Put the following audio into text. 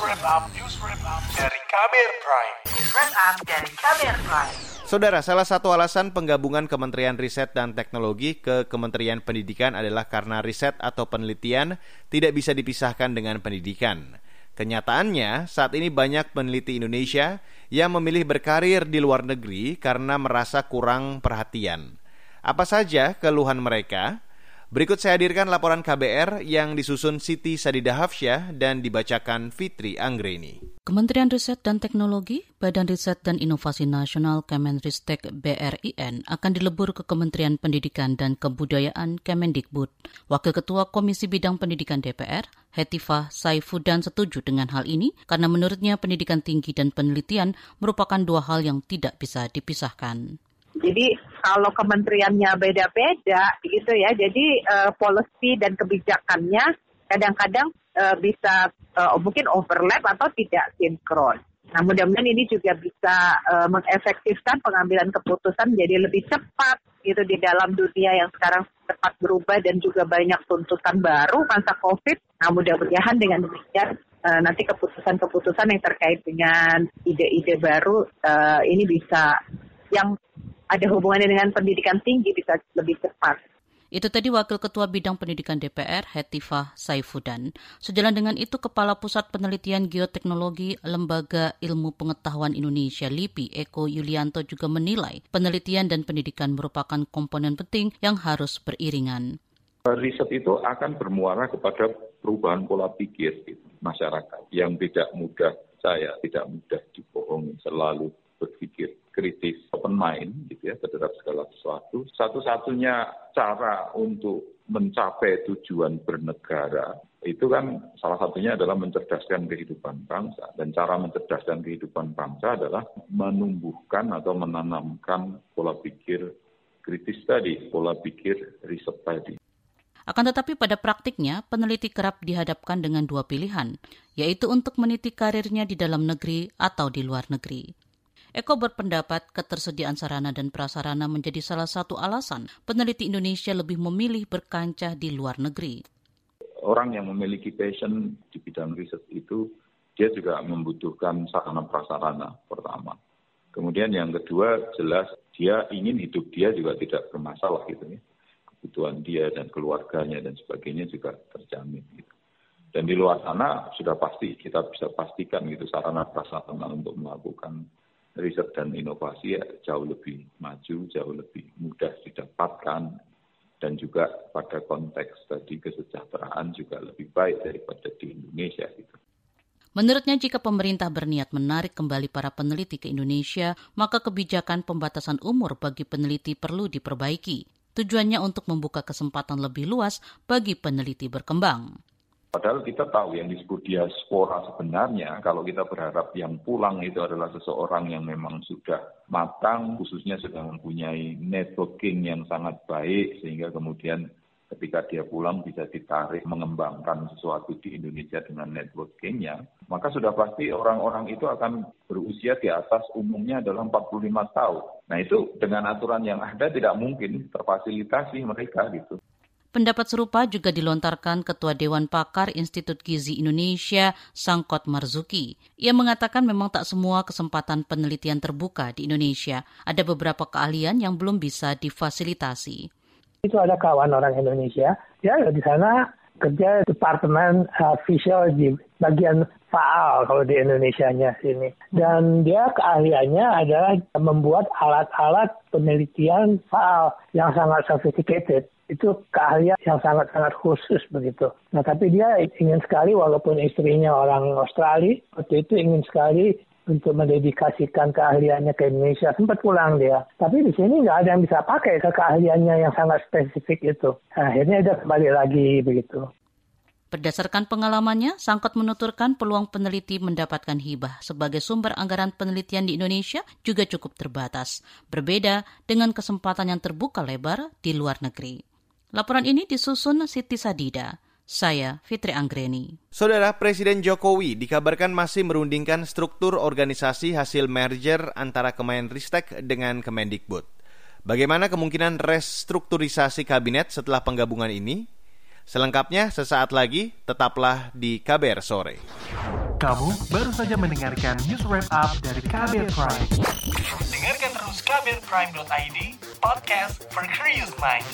wrap up, Prime. News wrap up Prime. Saudara, salah satu alasan penggabungan Kementerian Riset dan Teknologi ke Kementerian Pendidikan adalah karena riset atau penelitian tidak bisa dipisahkan dengan pendidikan. Kenyataannya, saat ini banyak peneliti Indonesia yang memilih berkarir di luar negeri karena merasa kurang perhatian. Apa saja keluhan mereka? Berikut saya hadirkan laporan KBR yang disusun Siti Sadida Hafsyah dan dibacakan Fitri Anggreni. Kementerian Riset dan Teknologi, Badan Riset dan Inovasi Nasional Kemenristek BRIN akan dilebur ke Kementerian Pendidikan dan Kebudayaan Kemendikbud. Wakil Ketua Komisi Bidang Pendidikan DPR, Hetifah Saifudan setuju dengan hal ini karena menurutnya pendidikan tinggi dan penelitian merupakan dua hal yang tidak bisa dipisahkan. Jadi kalau kementeriannya beda-beda gitu ya, jadi uh, policy dan kebijakannya kadang-kadang uh, bisa uh, mungkin overlap atau tidak sinkron. Nah mudah-mudahan ini juga bisa uh, mengefektifkan pengambilan keputusan jadi lebih cepat gitu di dalam dunia yang sekarang cepat berubah dan juga banyak tuntutan baru masa COVID. Nah mudah-mudahan dengan demikian nanti keputusan-keputusan yang terkait dengan ide-ide baru uh, ini bisa yang ada hubungannya dengan pendidikan tinggi bisa lebih cepat. Itu tadi Wakil Ketua Bidang Pendidikan DPR, Hetifah Saifudan. Sejalan dengan itu, Kepala Pusat Penelitian Geoteknologi Lembaga Ilmu Pengetahuan Indonesia LIPI, Eko Yulianto juga menilai penelitian dan pendidikan merupakan komponen penting yang harus beriringan. Riset itu akan bermuara kepada perubahan pola pikir masyarakat yang tidak mudah saya tidak mudah dibohongi selalu berpikir kritis, open mind gitu ya terhadap segala sesuatu. Satu-satunya cara untuk mencapai tujuan bernegara itu kan salah satunya adalah mencerdaskan kehidupan bangsa dan cara mencerdaskan kehidupan bangsa adalah menumbuhkan atau menanamkan pola pikir kritis tadi, pola pikir riset tadi. Akan tetapi pada praktiknya, peneliti kerap dihadapkan dengan dua pilihan, yaitu untuk meniti karirnya di dalam negeri atau di luar negeri. Eko berpendapat ketersediaan sarana dan prasarana menjadi salah satu alasan peneliti Indonesia lebih memilih berkancah di luar negeri. Orang yang memiliki passion di bidang riset itu, dia juga membutuhkan sarana prasarana pertama. Kemudian yang kedua jelas dia ingin hidup dia juga tidak bermasalah gitu ya. Kebutuhan dia dan keluarganya dan sebagainya juga terjamin gitu. Dan di luar sana sudah pasti kita bisa pastikan gitu sarana prasarana untuk melakukan riset dan inovasi ya jauh lebih maju, jauh lebih mudah didapatkan, dan juga pada konteks tadi kesejahteraan juga lebih baik daripada di Indonesia gitu. Menurutnya jika pemerintah berniat menarik kembali para peneliti ke Indonesia, maka kebijakan pembatasan umur bagi peneliti perlu diperbaiki. Tujuannya untuk membuka kesempatan lebih luas bagi peneliti berkembang. Padahal kita tahu yang disebut diaspora sebenarnya, kalau kita berharap yang pulang itu adalah seseorang yang memang sudah matang, khususnya sudah mempunyai networking yang sangat baik, sehingga kemudian ketika dia pulang bisa ditarik mengembangkan sesuatu di Indonesia dengan networkingnya, maka sudah pasti orang-orang itu akan berusia di atas umumnya adalah 45 tahun. Nah itu dengan aturan yang ada tidak mungkin terfasilitasi mereka gitu. Pendapat serupa juga dilontarkan Ketua Dewan Pakar Institut Gizi Indonesia, Sangkot Marzuki. Ia mengatakan memang tak semua kesempatan penelitian terbuka di Indonesia. Ada beberapa keahlian yang belum bisa difasilitasi. Itu ada kawan orang Indonesia, ya di sana kerja departemen uh, fisiologi bagian faal kalau di Indonesia-nya sini. Dan dia keahliannya adalah membuat alat-alat penelitian faal yang sangat sophisticated itu keahlian yang sangat-sangat khusus begitu. Nah tapi dia ingin sekali walaupun istrinya orang Australia, waktu itu ingin sekali untuk mendedikasikan keahliannya ke Indonesia. Sempat pulang dia. Tapi di sini nggak ada yang bisa pakai ke keahliannya yang sangat spesifik itu. Nah, akhirnya dia kembali lagi begitu. Berdasarkan pengalamannya, Sangkot menuturkan peluang peneliti mendapatkan hibah sebagai sumber anggaran penelitian di Indonesia juga cukup terbatas, berbeda dengan kesempatan yang terbuka lebar di luar negeri. Laporan ini disusun Siti Sadida. Saya Fitri Anggreni. Saudara Presiden Jokowi dikabarkan masih merundingkan struktur organisasi hasil merger antara Kemenristek dengan Kemendikbud. Bagaimana kemungkinan restrukturisasi kabinet setelah penggabungan ini? Selengkapnya sesaat lagi, tetaplah di KBR Sore. Kamu baru saja mendengarkan news wrap up dari Kabel Prime. Dengarkan terus kbrprime.id, podcast for curious mind.